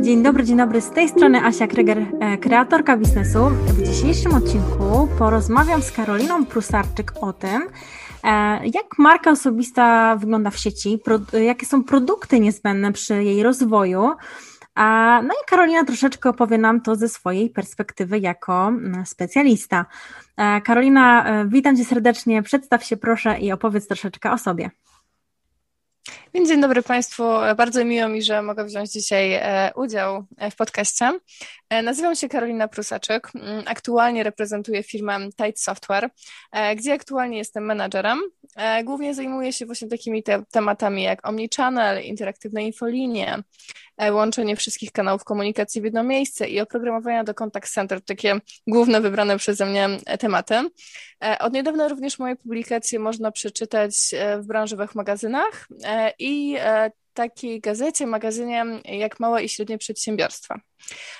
Dzień dobry, dzień dobry. Z tej strony Asia Kryger, e, kreatorka biznesu. W dzisiejszym odcinku porozmawiam z Karoliną Prusarczyk o tym, e, jak marka osobista wygląda w sieci, jakie są produkty niezbędne przy jej rozwoju. No i Karolina troszeczkę opowie nam to ze swojej perspektywy jako specjalista. E, Karolina, witam Cię serdecznie. Przedstaw się proszę i opowiedz troszeczkę o sobie. Dzień dobry Państwu. Bardzo miło mi, że mogę wziąć dzisiaj e, udział e, w podcaście. E, nazywam się Karolina Prusaczek. Mm, aktualnie reprezentuję firmę Tide Software, gdzie aktualnie jestem menadżerem. Głównie zajmuję się właśnie takimi te tematami jak omnichannel, interaktywne infolinie, łączenie wszystkich kanałów komunikacji w jedno miejsce i oprogramowania do contact center, takie główne wybrane przeze mnie tematy. Od niedawna również moje publikacje można przeczytać w branżowych magazynach i takiej gazecie, magazynie jak małe i średnie przedsiębiorstwa.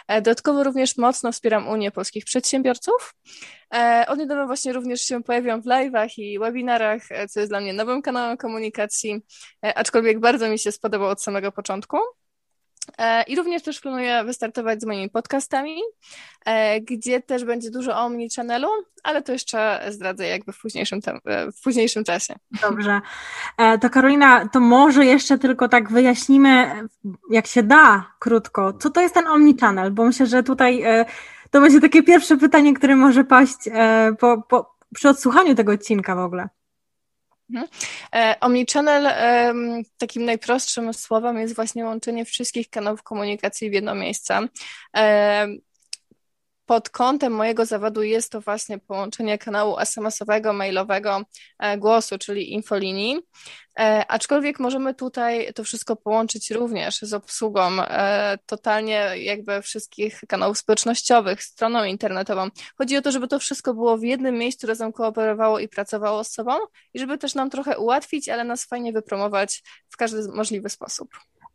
E, dodatkowo również mocno wspieram Unię Polskich Przedsiębiorców. E, od niedawna właśnie również się pojawiam w live'ach i webinarach, e, co jest dla mnie nowym kanałem komunikacji, aczkolwiek bardzo mi się spodobał od samego początku. E, I również też planuję wystartować z moimi podcastami, e, gdzie też będzie dużo o omnichannelu, ale to jeszcze zdradzę jakby w późniejszym, e, w późniejszym czasie. Dobrze. To Karolina, to może jeszcze tylko tak wyjaśnimy, jak się da, krótko, co to jest ten omnichannel, bo myślę, że tutaj to będzie takie pierwsze pytanie, które może paść po, po, przy odsłuchaniu tego odcinka w ogóle. Mhm. E, Omnichannel takim najprostszym słowem jest właśnie łączenie wszystkich kanałów komunikacji w jedno miejsce. Pod kątem mojego zawodu jest to właśnie połączenie kanału SMS-owego, mailowego, e, głosu, czyli infolinii. E, aczkolwiek możemy tutaj to wszystko połączyć również z obsługą e, totalnie jakby wszystkich kanałów społecznościowych, stroną internetową. Chodzi o to, żeby to wszystko było w jednym miejscu, razem kooperowało i pracowało z sobą i żeby też nam trochę ułatwić, ale nas fajnie wypromować w każdy możliwy sposób.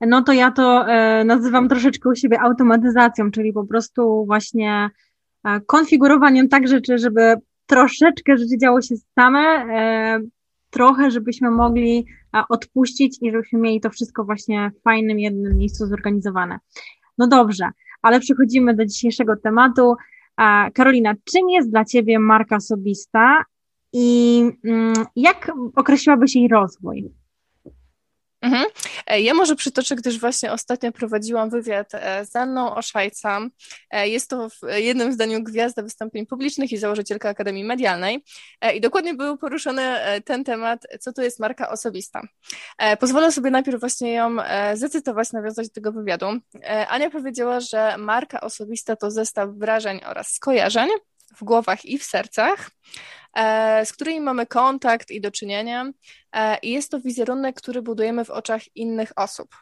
No to ja to e, nazywam troszeczkę u siebie automatyzacją, czyli po prostu właśnie konfigurowaniem tak rzeczy, żeby troszeczkę rzeczy działo się same, trochę, żebyśmy mogli odpuścić i żebyśmy mieli to wszystko właśnie w fajnym jednym miejscu zorganizowane. No dobrze, ale przechodzimy do dzisiejszego tematu. Karolina, czym jest dla Ciebie marka osobista i mm, jak określiłabyś jej rozwój? Mhm. E, ja może przytoczę, gdyż właśnie ostatnio prowadziłam wywiad e, z Anną Oszajca. E, jest to w jednym zdaniu gwiazda wystąpień publicznych i założycielka Akademii Medialnej. I dokładnie był poruszony ten temat, co to jest marka osobista. Pozwolę sobie najpierw właśnie ją zacytować, nawiązać do tego wywiadu. Ania powiedziała, że marka osobista to zestaw wrażeń oraz skojarzeń w głowach i w sercach, z którymi mamy kontakt i do czynienia. E, I jest to wizerunek, który budujemy w oczach innych osób.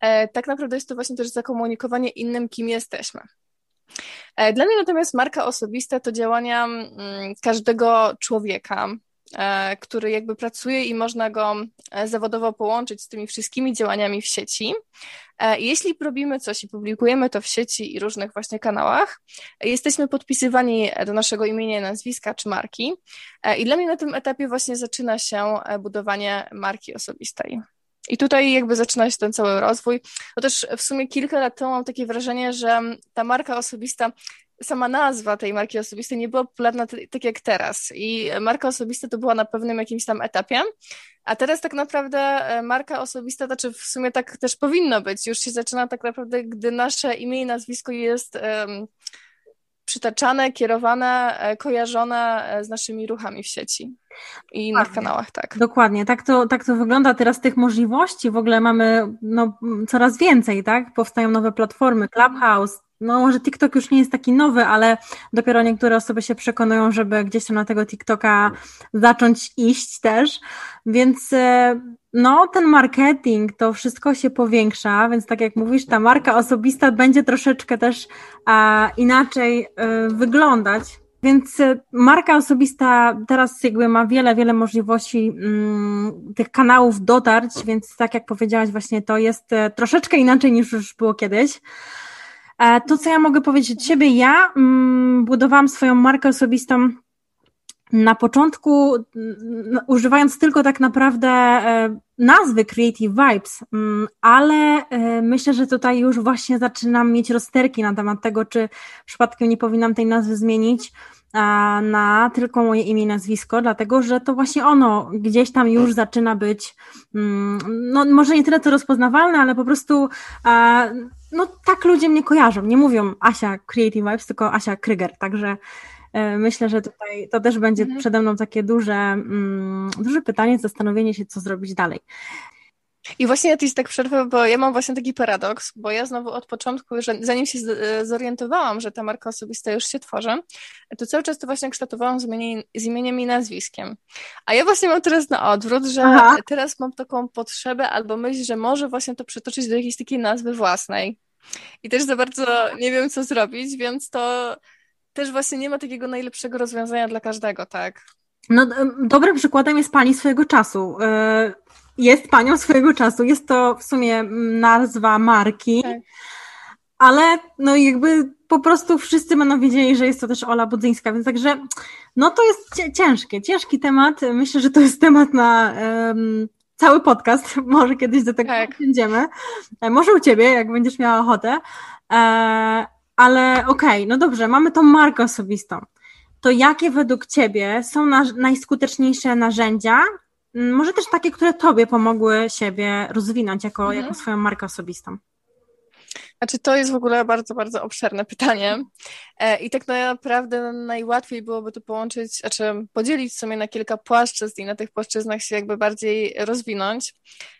E, tak naprawdę jest to właśnie też zakomunikowanie innym, kim jesteśmy. Dla mnie natomiast marka osobista to działania mm, każdego człowieka, E, który jakby pracuje i można go e, zawodowo połączyć z tymi wszystkimi działaniami w sieci. E, jeśli robimy coś i publikujemy to w sieci i różnych właśnie kanałach, jesteśmy podpisywani do naszego imienia, nazwiska czy marki. I dla mnie na tym etapie właśnie zaczyna się budowanie marki osobistej. I tutaj jakby zaczyna się ten cały rozwój. No też w sumie kilka lat temu mam takie wrażenie, że ta marka osobista sama nazwa tej marki osobistej nie była popularna tak jak teraz. I marka osobista to była na pewnym jakimś tam etapie, a teraz tak naprawdę e, marka osobista, znaczy w sumie tak też powinno być. Już się zaczyna tak naprawdę, gdy nasze imię i nazwisko jest um, przytaczane, kierowane, e, kojarzone e, z naszymi ruchami w sieci i innych kanałach, tak. Dokładnie, tak to, tak to wygląda. Teraz tych możliwości w ogóle mamy no, coraz więcej, tak? Powstają nowe platformy, Clubhouse, no może TikTok już nie jest taki nowy, ale dopiero niektóre osoby się przekonują, żeby gdzieś tam na tego TikToka zacząć iść też, więc e, no ten marketing, to wszystko się powiększa, więc tak jak mówisz, ta marka osobista będzie troszeczkę też a, inaczej y, wyglądać. Więc e, marka osobista teraz jakby ma wiele, wiele możliwości mm, tych kanałów dotarć, więc tak jak powiedziałaś właśnie, to jest troszeczkę inaczej niż już było kiedyś. To, co ja mogę powiedzieć od siebie, ja mm, budowałam swoją markę osobistą na początku, używając tylko tak naprawdę e, nazwy Creative Vibes, mm, ale e, myślę, że tutaj już właśnie zaczynam mieć rozterki na temat tego, czy przypadkiem nie powinnam tej nazwy zmienić na tylko moje imię i nazwisko, dlatego że to właśnie ono gdzieś tam już zaczyna być, mm, no może nie tyle co rozpoznawalne, ale po prostu no tak ludzie mnie kojarzą, nie mówią Asia Creative Vibes, tylko Asia Kryger, także myślę, że tutaj to też będzie mhm. przede mną takie duże, mm, duże pytanie, zastanowienie się, co zrobić dalej. I właśnie ja tak przerwę, bo ja mam właśnie taki paradoks, bo ja znowu od początku, że zanim się e, zorientowałam, że ta marka osobista już się tworzy, to cały czas to właśnie kształtowałam z, imieniem, z imieniem i nazwiskiem. A ja właśnie mam teraz na odwrót, że Aha. teraz mam taką potrzebę albo myśl, że może właśnie to przetoczyć do jakiejś takiej nazwy własnej. I też za bardzo nie wiem, co zrobić, więc to też właśnie nie ma takiego najlepszego rozwiązania dla każdego, tak? No, dobrym przykładem jest pani swojego czasu. E, jest panią swojego czasu. Jest to w sumie nazwa marki, tak. ale no jakby po prostu wszyscy będą wiedzieli, że jest to też Ola Budzyńska, więc także no to jest ciężkie, ciężki temat. Myślę, że to jest temat na um, cały podcast. Może kiedyś do tego tak. będziemy. E, może u ciebie, jak będziesz miała ochotę. E, ale okej, okay, no dobrze, mamy tą markę osobistą. To jakie według Ciebie są na, najskuteczniejsze narzędzia, mm, może też takie, które Tobie pomogły siebie rozwinąć jako, mhm. jako swoją markę osobistą? Znaczy, to jest w ogóle bardzo, bardzo obszerne pytanie. E, I tak naprawdę najłatwiej byłoby to połączyć, znaczy podzielić sobie na kilka płaszczyzn i na tych płaszczyznach się jakby bardziej rozwinąć.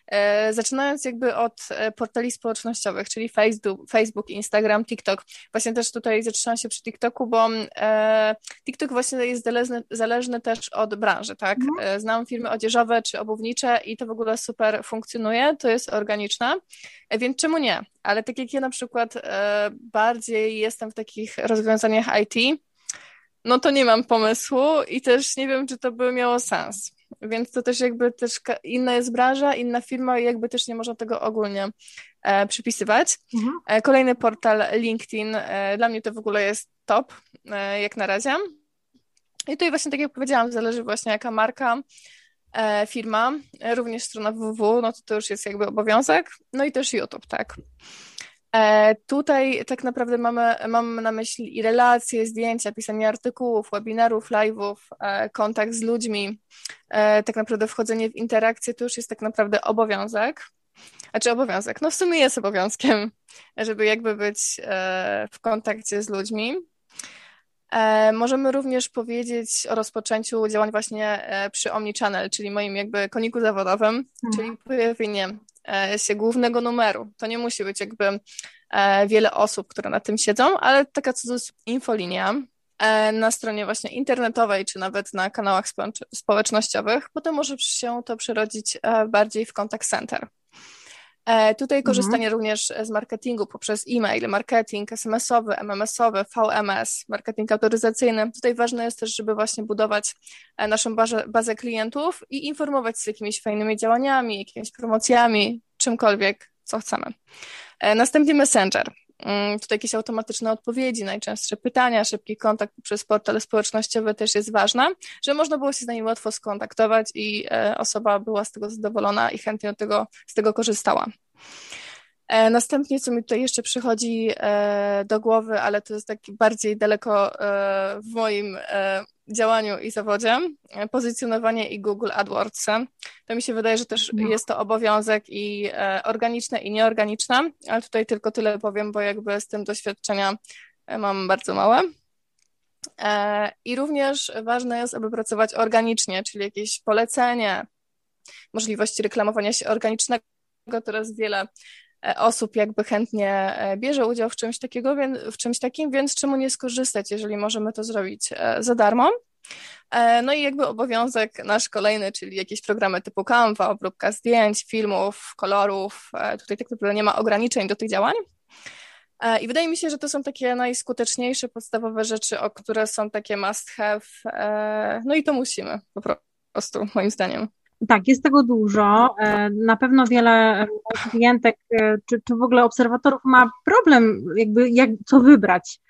E, zaczynając jakby od e, portali społecznościowych, czyli Facebook, Facebook, Instagram, TikTok. Właśnie też tutaj zatrzymałam się przy TikToku, bo e, TikTok właśnie jest zależny, zależny też od branży, tak? Mhm. Znam firmy odzieżowe czy obuwnicze i to w ogóle super funkcjonuje, to jest organiczne, więc czemu nie? Ale tak jak ja na przykład bardziej jestem w takich rozwiązaniach IT, no to nie mam pomysłu i też nie wiem, czy to by miało sens. Więc to też jakby też inna jest branża, inna firma i jakby też nie można tego ogólnie e, przypisywać. Mhm. E, kolejny portal LinkedIn, e, dla mnie to w ogóle jest top, e, jak na razie. I tutaj właśnie tak jak powiedziałam, zależy właśnie jaka marka, e, firma, e, również strona www, no to to już jest jakby obowiązek, no i też YouTube, tak. E, tutaj tak naprawdę mamy, mamy na myśli i relacje, zdjęcia, pisanie artykułów, webinarów, live'ów, e, kontakt z ludźmi. E, tak naprawdę wchodzenie w interakcję to już jest tak naprawdę obowiązek. Znaczy obowiązek, no w sumie jest obowiązkiem, żeby jakby być w kontakcie z ludźmi. Możemy również powiedzieć o rozpoczęciu działań właśnie przy Omnichannel, czyli moim jakby koniku zawodowym, mhm. czyli pojawienie się głównego numeru. To nie musi być jakby e, wiele osób, które na tym siedzą, ale taka infolinia e, na stronie właśnie internetowej, czy nawet na kanałach społecznościowych. Potem może się to przerodzić bardziej w contact center. Tutaj mhm. korzystanie mhm. również z marketingu poprzez e-mail, marketing SMS-owy, MMS-owy, VMS, marketing autoryzacyjny. Tutaj ważne jest też, żeby właśnie budować naszą bazę, bazę klientów i informować z jakimiś fajnymi działaniami, jakimiś promocjami, czymkolwiek, co chcemy. E, następnie Messenger. Mm, tutaj jakieś automatyczne odpowiedzi, najczęstsze pytania, szybki kontakt przez portale społecznościowe też jest ważne, żeby można było się z nami łatwo skontaktować i e, osoba była z tego zadowolona i chętnie tego, z tego korzystała. E, następnie, co mi tutaj jeszcze przychodzi do głowy, ale to jest taki bardziej daleko w moim działaniu i zawodzie, e, pozycjonowanie i Google AdWords. To mi się wydaje, że też no. jest to obowiązek i e, organiczne i nieorganiczne, ale tutaj tylko tyle powiem, bo jakby z tym doświadczenia e, mam bardzo małe. I również ważne jest, aby pracować organicznie, czyli jakieś polecenie, możliwości reklamowania się organicznego. Teraz wiele osób jakby chętnie bierze udział w czymś, takiego, w czymś takim, więc czemu nie skorzystać, jeżeli możemy to zrobić za darmo. E, no i jakby obowiązek nasz kolejny, czyli jakieś programy typu Canva, obróbka zdjęć, filmów, kolorów. E, tutaj tak naprawdę nie ma ograniczeń do tych działań. E, I wydaje mi się, że to są takie najskuteczniejsze, podstawowe rzeczy, o które są takie must have. No i to musimy po prostu, moim zdaniem. Tak, jest tego dużo. Na pewno wiele klientek czy, czy w ogóle obserwatorów ma problem, jakby jak, co wybrać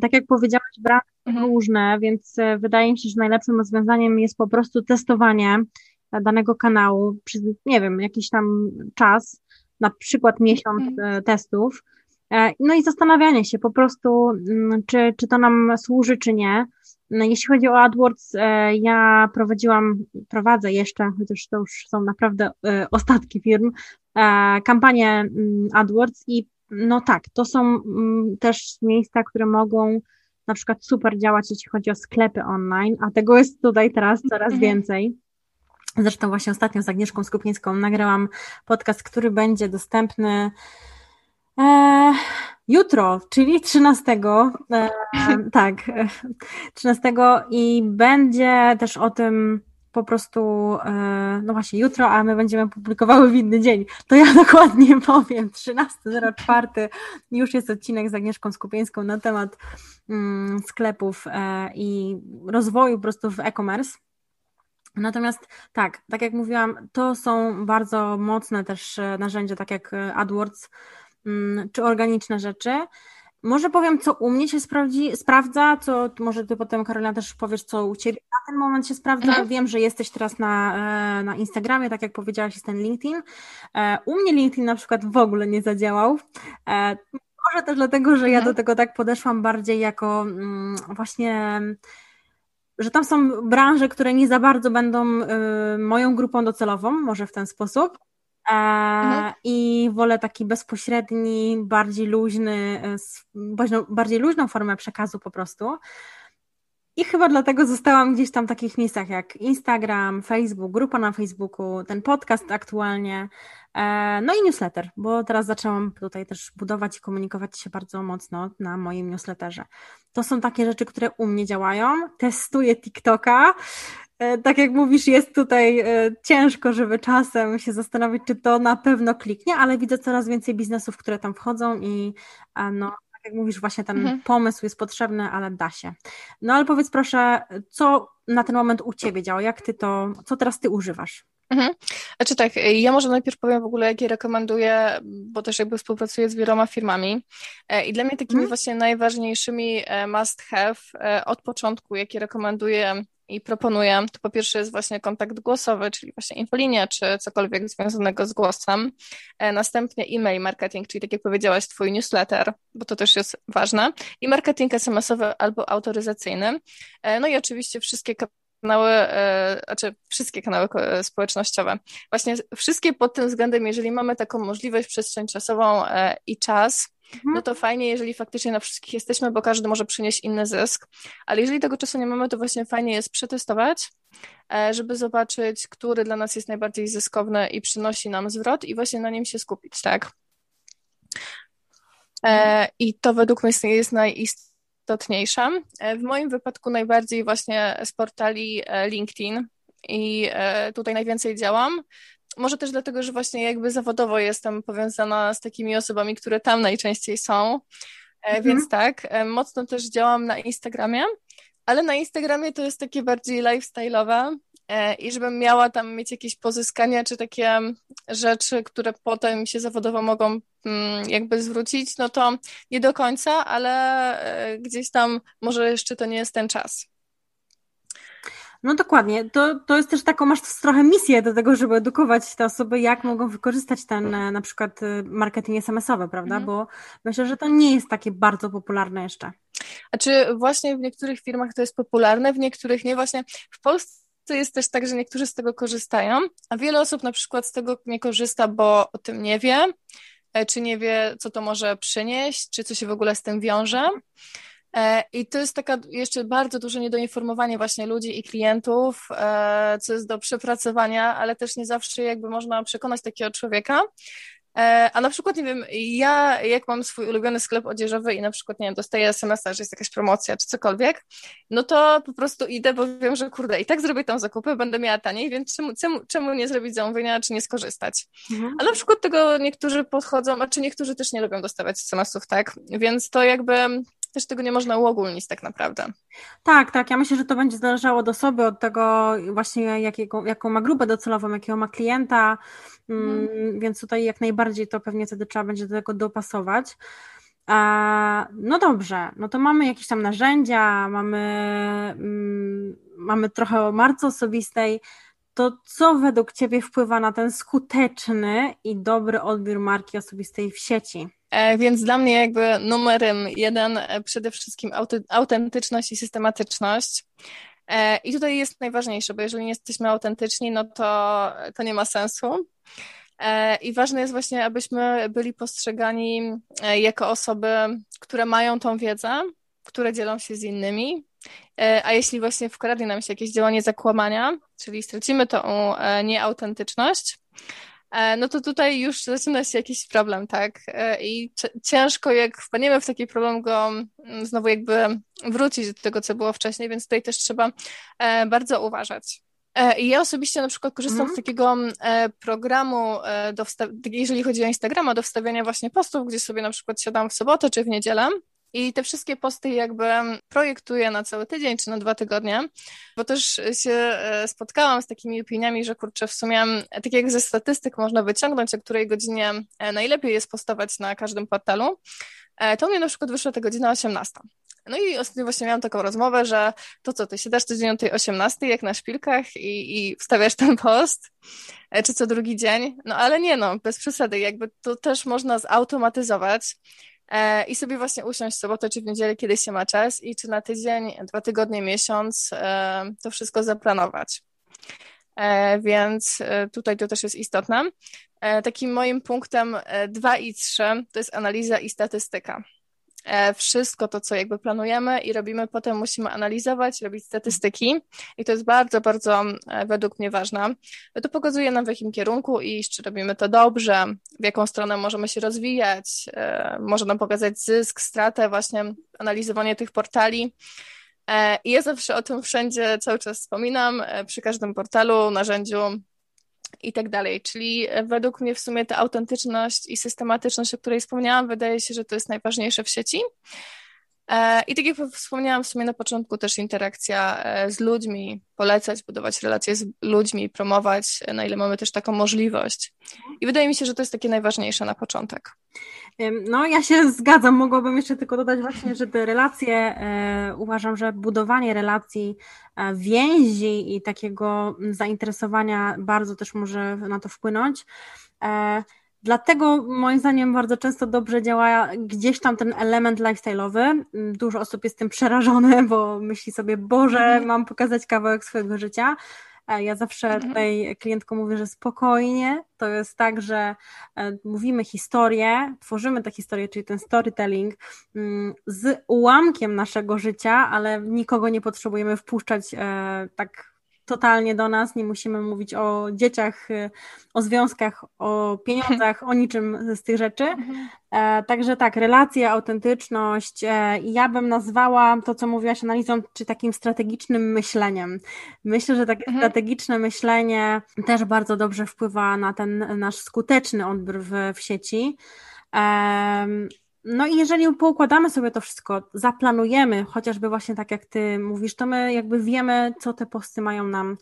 Tak jak powiedziałaś, branże mhm. różne, więc wydaje mi się, że najlepszym rozwiązaniem jest po prostu testowanie danego kanału przez, nie wiem, jakiś tam czas, na przykład miesiąc mhm. testów, no i zastanawianie się po prostu, mm, czy, czy to nam służy, czy nie. No, jeśli chodzi o AdWords, e, ja prowadziłam, prowadzę jeszcze, chociaż to już są naprawdę e, ostatki firm, e, kampanię mm, AdWords i no tak, to są mm, też miejsca, które mogą na przykład super działać, jeśli chodzi o sklepy online, a tego jest tutaj teraz coraz mhm. więcej. Zresztą właśnie ostatnio z Agnieszką Skupieńską nagrałam podcast, który będzie dostępny e, Jutro, czyli 13, e, tak, 13 i będzie też o tym po prostu, e, no właśnie jutro, a my będziemy publikowały w inny dzień. To ja dokładnie powiem, 13.04 już jest odcinek z Agnieszką Skupieńską na temat mm, sklepów e, i rozwoju po prostu w e-commerce. Natomiast tak, tak jak mówiłam, to są bardzo mocne też e, narzędzia, tak jak AdWords, czy organiczne rzeczy. Może powiem, co u mnie się sprawdzi, sprawdza, co może ty potem, Karolina, też powiesz, co u ciebie na ten moment się sprawdza. Mhm. Wiem, że jesteś teraz na, e, na Instagramie, tak jak powiedziałaś, jest ten LinkedIn. E, u mnie LinkedIn na przykład w ogóle nie zadziałał. E, może też dlatego, że ja mhm. do tego tak podeszłam bardziej jako mm, właśnie że tam są branże, które nie za bardzo będą moją grupą docelową, może w ten sposób. Mhm. I wolę taki bezpośredni, bardziej luźny, e, bardziej luźną formę przekazu po prostu. I chyba dlatego zostałam gdzieś tam w takich miejscach jak Instagram, Facebook, grupa na Facebooku, ten podcast aktualnie, e, no i newsletter, bo teraz zaczęłam tutaj też budować i komunikować się bardzo mocno na moim newsletterze. To są takie rzeczy, które u mnie działają. Testuję TikToka, tak jak mówisz, jest tutaj e, ciężko, żeby czasem się zastanowić, czy to na pewno kliknie, ale widzę coraz więcej biznesów, które tam wchodzą i no, tak jak mówisz, właśnie ten mhm. pomysł jest potrzebny, ale da się. No ale powiedz proszę, co na ten moment u Ciebie działa? Jak Ty to, co teraz Ty używasz? Mhm. Znaczy tak, ja może najpierw powiem w ogóle, jakie rekomenduję, bo też jakby współpracuję z wieloma firmami e, i dla mnie takimi mhm. właśnie najważniejszymi must have od początku, jakie rekomenduję i proponuję, to po pierwsze jest właśnie kontakt głosowy, czyli właśnie infolinia, czy cokolwiek związanego z głosem. E, następnie e-mail marketing, czyli tak jak powiedziałaś, twój newsletter, bo to też jest ważne. I marketing SMS-owy albo autoryzacyjny. E, no i oczywiście wszystkie kanały, e, znaczy wszystkie kanały społecznościowe. Właśnie wszystkie pod tym względem, jeżeli mamy taką możliwość, przestrzeń czasową i czas, Mhm. no to fajnie, jeżeli faktycznie na wszystkich jesteśmy, bo każdy może przynieść inny zysk. Ale jeżeli tego czasu nie mamy, to właśnie fajnie jest przetestować, e, żeby zobaczyć, który dla nas jest najbardziej zyskowny i przynosi nam zwrot i właśnie na nim się skupić, tak? E, mhm. I to według mnie jest najistotniejsze. E, w moim wypadku najbardziej właśnie z portali LinkedIn i tutaj najwięcej działam może też dlatego, że właśnie jakby zawodowo jestem powiązana z takimi osobami, które tam najczęściej są. E, mhm. Więc tak, e, mocno też działam na Instagramie, ale na Instagramie to jest takie bardziej lifestyle'owe e, i żebym miała tam mieć jakieś pozyskania czy takie rzeczy, które potem się zawodowo mogą mm, jakby zwrócić, no to nie do końca, ale gdzieś tam może jeszcze to nie jest ten czas. No dokładnie. To, to jest też taką, masz trochę misję do tego, żeby edukować te osoby, jak mogą wykorzystać ten e, na przykład e, marketing SMS-owy, prawda? Mhm. Bo myślę, że to nie jest takie bardzo popularne jeszcze. A czy właśnie w niektórych firmach to jest popularne, w niektórych nie? Właśnie w Polsce jest też tak, że niektórzy z tego korzystają, a wiele osób na przykład z tego nie korzysta, bo o tym nie wie, e, czy nie wie, co to może przynieść, czy co się w ogóle z tym wiąże. E, I to jest taka jeszcze bardzo duże niedoinformowanie właśnie ludzi i klientów, e, co jest do przepracowania, ale też nie zawsze jakby można przekonać takiego człowieka. E, a na przykład, nie wiem, ja jak mam swój ulubiony sklep odzieżowy i na przykład, nie wiem, dostaję SMS-a, że jest jakaś promocja czy cokolwiek, no to po prostu idę, bo wiem, że kurde, i tak zrobię tam zakupy, będę miała taniej, więc czemu, czemu, czemu nie zrobić zamówienia, czy nie skorzystać? Mhm. A na przykład tego niektórzy podchodzą, a czy niektórzy też nie lubią dostawać SMS-ów, tak? Więc to jakby też tego nie można uogólnić tak naprawdę. Tak, tak. Ja myślę, że to będzie zależało od osoby, od tego właśnie jakiego, jaką ma grupę docelową, jakiego ma klienta, hmm. więc tutaj jak najbardziej to pewnie wtedy trzeba będzie do tego dopasować. no dobrze, no to mamy jakieś tam narzędzia, mamy, mm, mamy trochę marcy osobistej. To co według Ciebie wpływa na ten skuteczny i dobry odbiór marki osobistej w sieci? E, więc dla mnie jakby numerem jeden e, przede wszystkim autentyczność i systematyczność. E, I tutaj jest najważniejsze, bo jeżeli nie jesteśmy autentyczni, no to, to nie ma sensu. I ważne jest właśnie, abyśmy byli postrzegani jako osoby, które mają tą wiedzę, które dzielą się z innymi. A jeśli właśnie wkradnie nam się jakieś działanie zakłamania, czyli stracimy tą nieautentyczność, no to tutaj już zaczyna się jakiś problem, tak? E, I ciężko, jak wpadniemy w taki problem, go mm, znowu jakby wrócić do tego, co było wcześniej, więc tutaj też trzeba e, bardzo uważać. I ja osobiście na przykład korzystam mm. z takiego programu, do jeżeli chodzi o Instagrama, do wstawiania właśnie postów, gdzie sobie na przykład siadam w sobotę czy w niedzielę i te wszystkie posty jakby projektuję na cały tydzień czy na dwa tygodnie, bo też się e, spotkałam z takimi opiniami, że kurczę, w sumie tak jak ze statystyk można wyciągnąć, o której godzinie e, najlepiej jest postować na każdym portalu, e, to mnie na przykład wyszła ta godzina 18. No i ostatnio właśnie miałam taką rozmowę, że to co, ty siadasz codziennie o tej 18 jak na szpilkach i, i wstawiasz ten post, czy co drugi dzień, no ale nie no, bez przesady, jakby to też można zautomatyzować, E, i sobie właśnie usiąść w sobotę czy w niedzielę, kiedy się ma czas i czy na tydzień, dwa tygodnie, miesiąc e, to wszystko zaplanować. E, więc tutaj to też jest istotne. Takim moim punktem 2 i 3 to jest analiza i statystyka. E, wszystko to, co jakby planujemy i robimy, potem musimy analizować, robić statystyki i to jest bardzo, bardzo e, według mnie ważne. To pokazuje nam, w jakim kierunku iść, czy robimy to dobrze, w jaką stronę możemy się rozwijać, e, może nam pokazać zysk, stratę, właśnie analizowanie tych portali. I ja zawsze o tym wszędzie cały czas wspominam, przy każdym portalu, narzędziu, i tak dalej. Czyli e, według mnie w sumie ta autentyczność i systematyczność, o której wspomniałam, wydaje się, że to jest najważniejsze w sieci. E, I tak jak wspomniałam w sumie na początku, też interakcja e, z ludźmi, polecać, budować relacje z ludźmi, promować, na ile mamy też taką możliwość. I wydaje mi się, że to jest takie najważniejsze na początek. No, ja się zgadzam. Mogłabym jeszcze tylko dodać właśnie, że te relacje, e, uważam, że budowanie relacji, e, więzi i takiego zainteresowania bardzo też może na to wpłynąć. E, dlatego moim zdaniem bardzo często dobrze działa gdzieś tam ten element lifestyle'owy. Dużo osób jest tym przerażone, bo myśli sobie, Boże, mhm. mam pokazać kawałek swojego życia. Ja zawsze mhm. tutaj klientkom mówię, że spokojnie, to jest tak, że e, mówimy historię, tworzymy tę historię, czyli ten storytelling mm, z ułamkiem naszego życia, ale nikogo nie potrzebujemy wpuszczać e, tak totalnie do nas, nie musimy mówić o dzieciach, y, o związkach, o pieniądzach, o niczym z tych rzeczy. Mhm. E, także tak, relacje, autentyczność e, i ja bym nazwała to, co mówiłaś analizą, czy takim strategicznym myśleniem. Myślę, że takie mhm. strategiczne myślenie też bardzo dobrze wpływa na ten nasz skuteczny odbiór w, w sieci. No i jeżeli poukładamy sobie to wszystko, zaplanujemy, chociażby właśnie tak jak ty mówisz, to my jakby wiemy, co te posty mają nam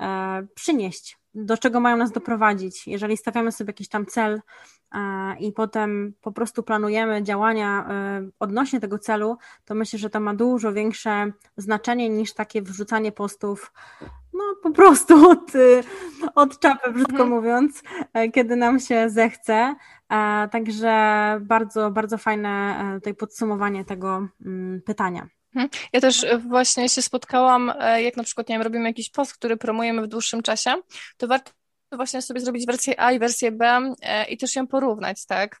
e, przynieść, do czego mają nas doprowadzić. Jeżeli stawiamy sobie jakiś tam cel e, i potem po prostu planujemy działania e, odnośnie tego celu, to myślę, że to ma dużo większe znaczenie niż takie wrzucanie postów no po prostu od, od czapy, brzydko mhm. mówiąc, e, kiedy nam się zechce. Także bardzo, bardzo fajne tutaj podsumowanie tego mm, pytania. Mhm. Ja też właśnie się spotkałam, jak na przykład, nie wiem, robimy jakiś post, który promujemy w dłuższym czasie, to warto właśnie sobie zrobić wersję A i wersję B i też ją porównać, tak?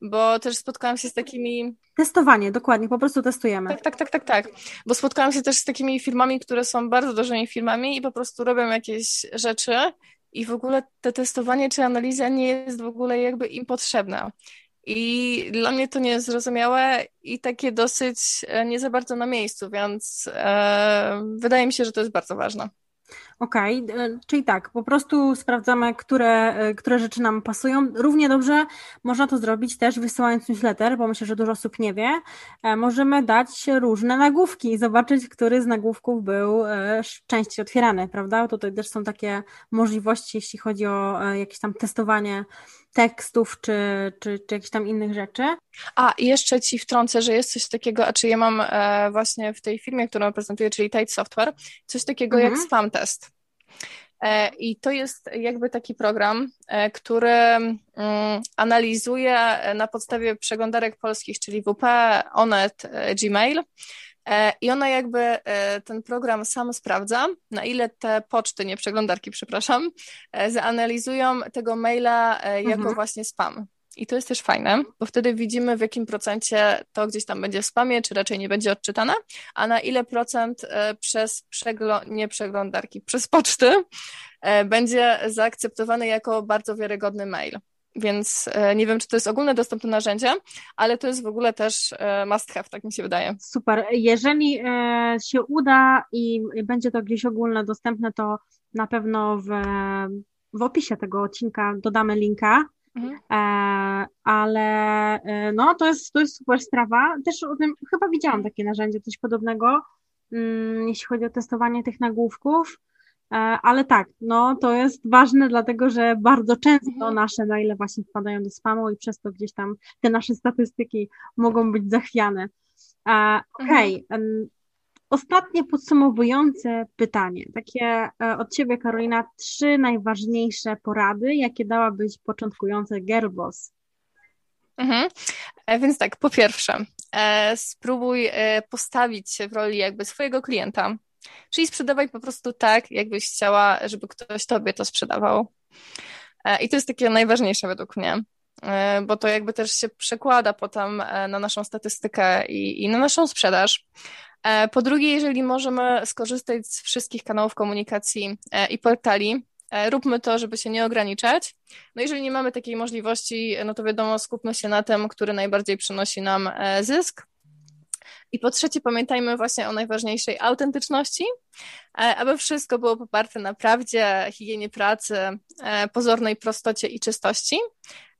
Bo też spotkałam się z takimi. Testowanie, dokładnie, po prostu testujemy. Tak, tak, tak, tak, tak. Bo spotkałam się też z takimi firmami, które są bardzo dużymi firmami i po prostu robią jakieś rzeczy i w ogóle te testowanie czy analiza nie jest w ogóle jakby im potrzebna. I dla mnie to niezrozumiałe i takie dosyć e, nie za bardzo na miejscu, więc e, wydaje mi się, że to jest bardzo ważne. Okej, okay, czyli tak, po prostu sprawdzamy, które, które rzeczy nam pasują. Równie dobrze można to zrobić też wysyłając newsletter, bo myślę, że dużo osób nie wie. E, możemy dać różne nagłówki i zobaczyć, który z nagłówków był e, częściej otwierany, prawda? Tutaj też są takie możliwości, jeśli chodzi o e, jakieś tam testowanie tekstów czy, czy, czy jakichś tam innych rzeczy. A, jeszcze Ci wtrącę, że jest coś takiego, a czy ja mam e, właśnie w tej firmie, którą prezentuję, czyli Tide Software, coś takiego mhm. jak spam test. E, I to jest jakby taki program, e, który mm, analizuje na podstawie przeglądarek polskich, czyli WP, Onet, e, Gmail, I ona jakby, ten program sam sprawdza, na ile te poczty, nie przeglądarki, przepraszam, zanalizują tego maila jako mhm. właśnie spam. I to jest też fajne, bo wtedy widzimy, w jakim procencie to gdzieś tam będzie w spamie, czy raczej nie będzie odczytane, a na ile procent przez przegl- nie przeglądarki, przez poczty będzie zaakceptowany jako bardzo wiarygodny mail. Więc e, nie wiem, czy to jest ogólne dostępne narzędzie, ale to jest w ogóle też e, must have, tak mi się wydaje. Super. Jeżeli e, się uda i będzie to gdzieś ogólne dostępne, to na pewno w, w opisie tego odcinka dodamy linka. Mhm. ale no, to jest, to jest super sprawa. Też o tym chyba widziałam takie narzędzie, coś podobnego, mm, jeśli chodzi o testowanie tych nagłówków. E, ale tak, no to jest ważne, dlatego że bardzo często mhm. nasze maile właśnie wpadają do spamu i przez to gdzieś tam te nasze statystyki mogą być zachwiane. E, okej, okay. Mhm. Ostatnie podsumowujące pytanie, takie e, od Ciebie, Karolina, trzy najważniejsze porady, jakie dałabyś początkujące girlboss? Mhm. Więc tak, po pierwsze, spróbuj postawić się w roli jakby swojego klienta, Czyli sprzedawaj po prostu tak, jakbyś chciała, żeby ktoś tobie to sprzedawał. E, I to jest takie najważniejsze według mnie, e, bo to jakby też się przekłada potem e, na naszą statystykę i, i na naszą sprzedaż. Po drugie, jeżeli możemy skorzystać z wszystkich kanałów komunikacji i portali, róbmy to, żeby się nie ograniczać. No jeżeli nie mamy takiej możliwości, no to wiadomo, skupmy się na tym, który najbardziej przynosi nam zysk. I po trzecie, pamiętajmy właśnie o najważniejszej autentyczności, e, aby wszystko było poparte na prawdzie, higienie pracy, e, pozornej prostocie i czystości.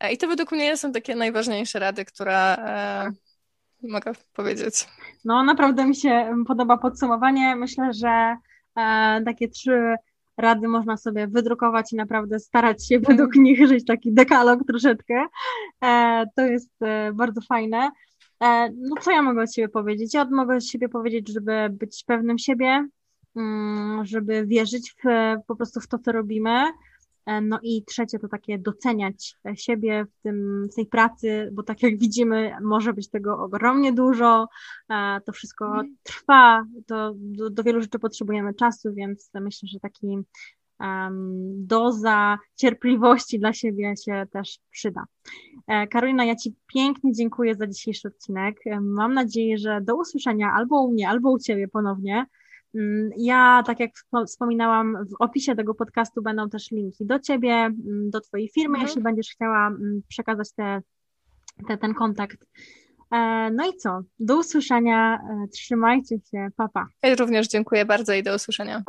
E, I to według mnie są takie najważniejsze rady, które mogę powiedzieć. No, naprawdę mi się podoba podsumowanie. Myślę, że takie trzy rady można sobie wydrukować i naprawdę starać się według mhm. nich żyć taki dekalog troszeczkę. To jest bardzo fajne. E, no co ja mogę od siebie powiedzieć? Ja mogę od siebie powiedzieć, żeby być pewnym siebie, mm, żeby wierzyć w, po prostu w to, co robimy. E, no i trzecie to takie doceniać siebie w, tym, w tej pracy, bo tak jak widzimy, może być tego ogromnie dużo, e, to wszystko mhm. trwa, to do, do wielu rzeczy potrzebujemy czasu, więc myślę, że taki um, doza cierpliwości dla siebie się też przyda. E, Karolina, ja Ci pięknie dziękuję za dzisiejszy odcinek. E, mam nadzieję, że do usłyszenia albo u mnie, albo u Ciebie ponownie. Mm, ja, tak jak wspominałam, w opisie tego podcastu będą też linki do Ciebie, mm, do Twojej firmy, mhm. jeśli będziesz chciała mm, przekazać te, te, ten kontakt. E, no i co? Do usłyszenia. Trzymajcie się. Papa. Ja również dziękuję bardzo i do usłyszenia.